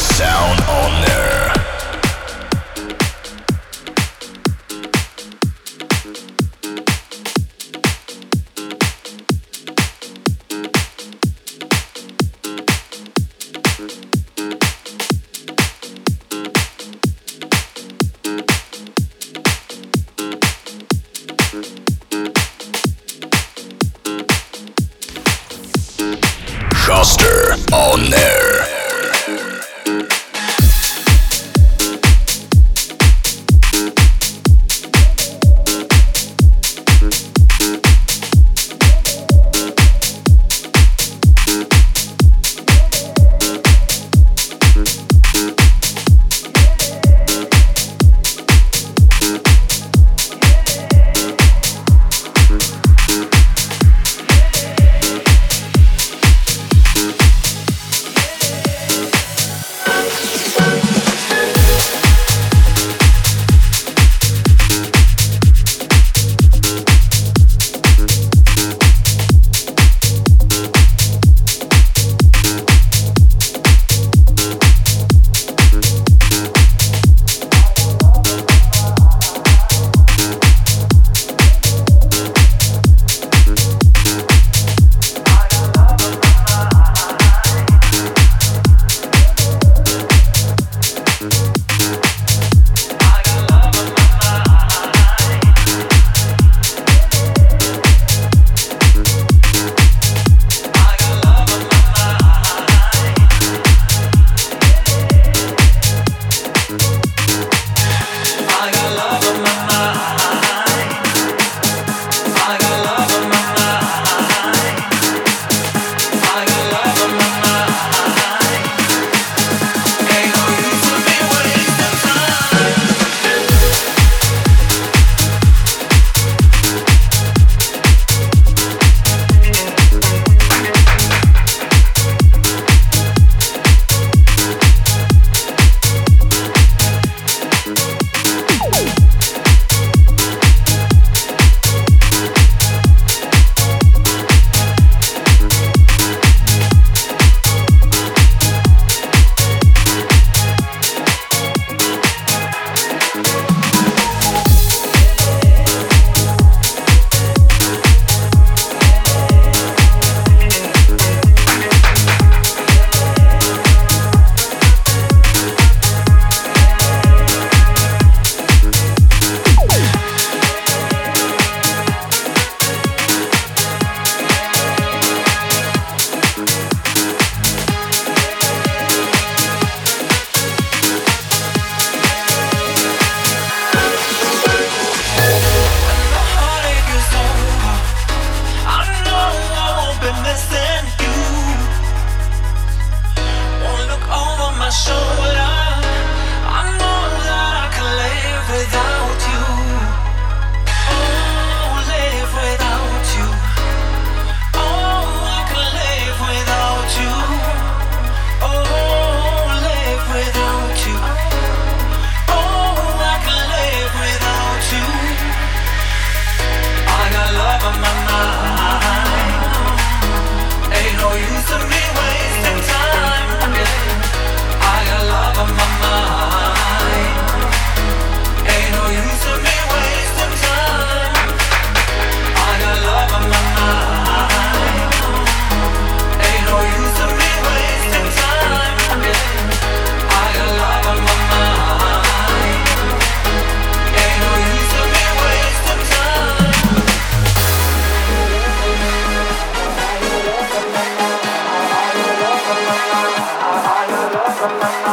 myself. Música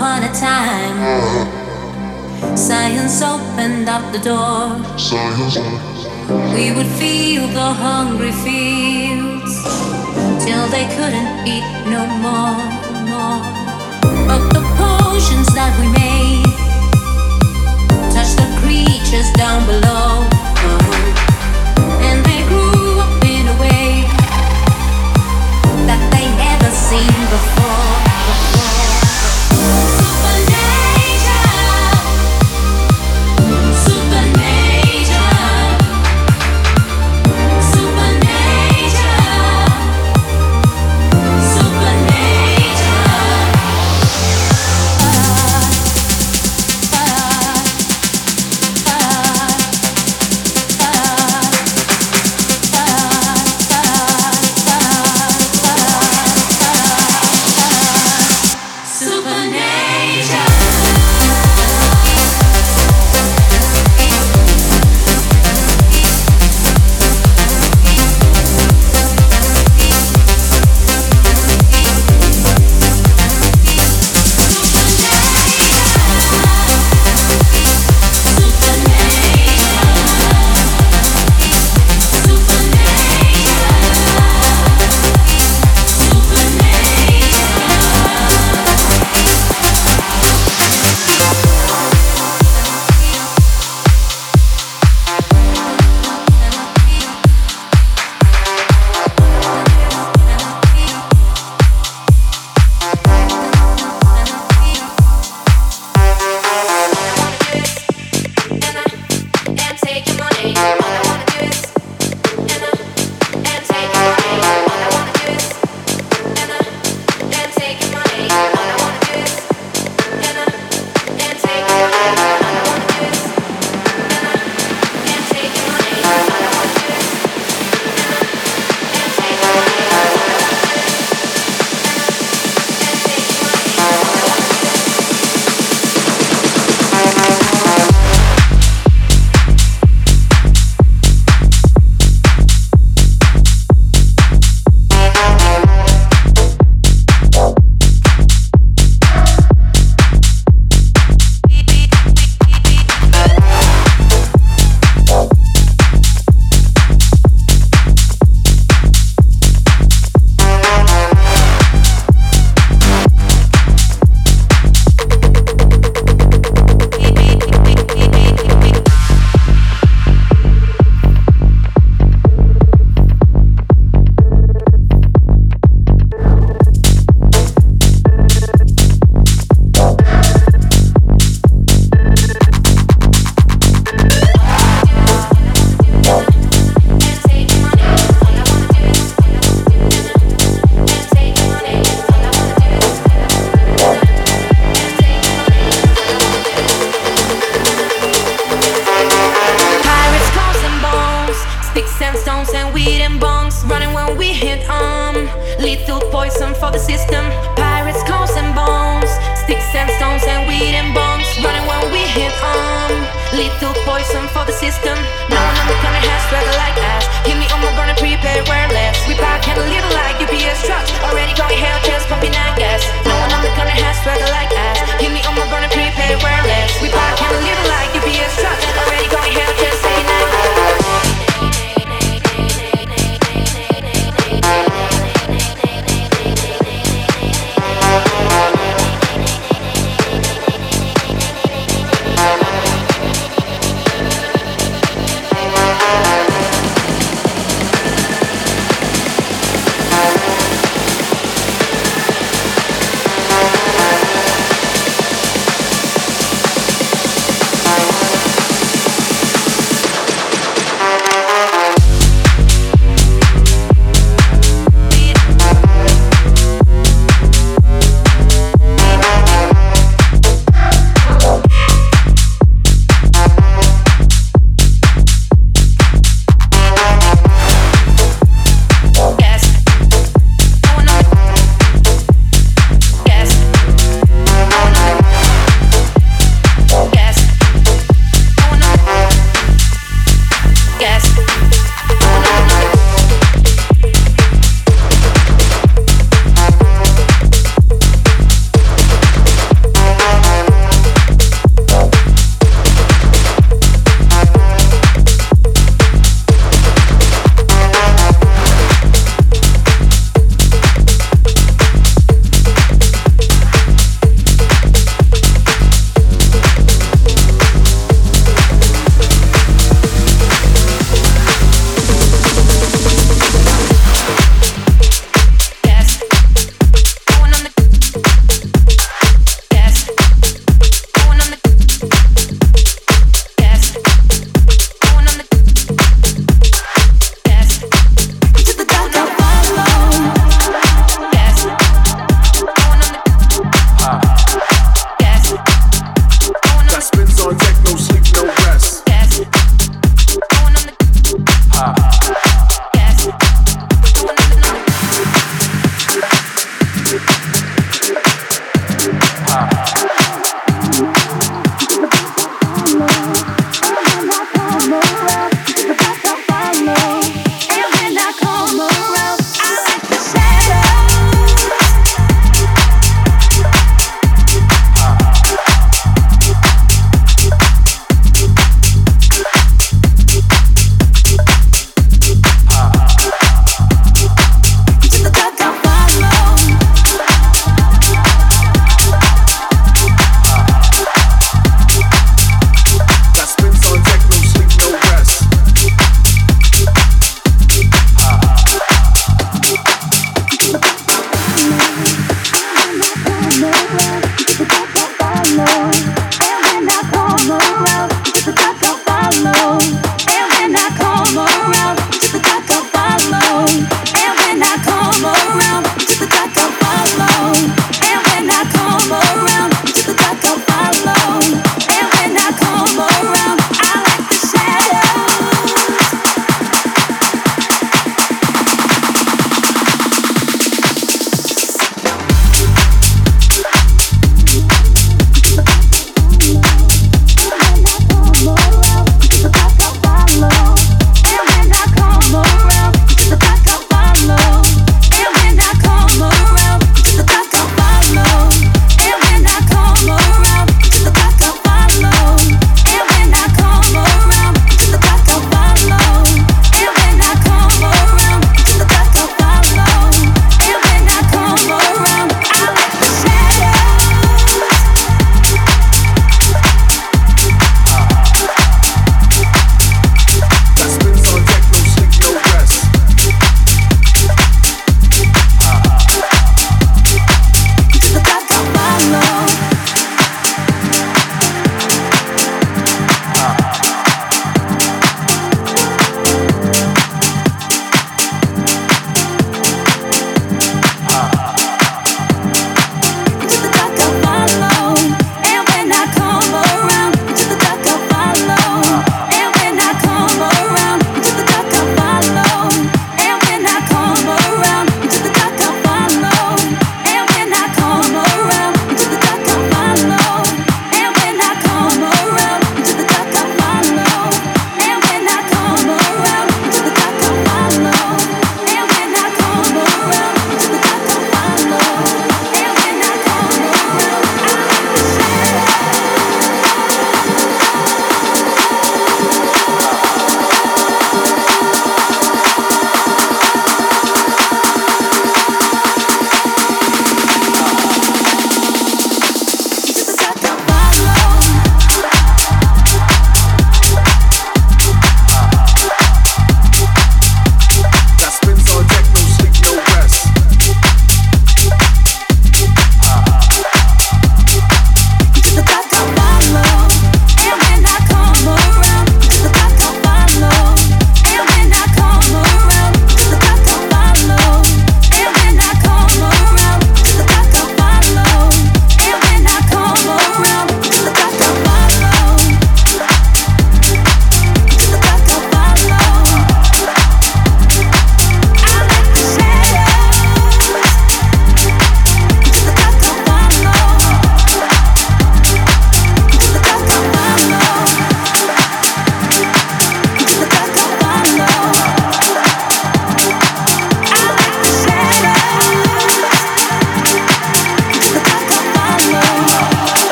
upon a time, science opened up the door. We would feel the hungry fields till they couldn't eat no more, more. But the potions that we made touched the creatures down below, and they grew up in a way that they never seen before.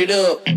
It up.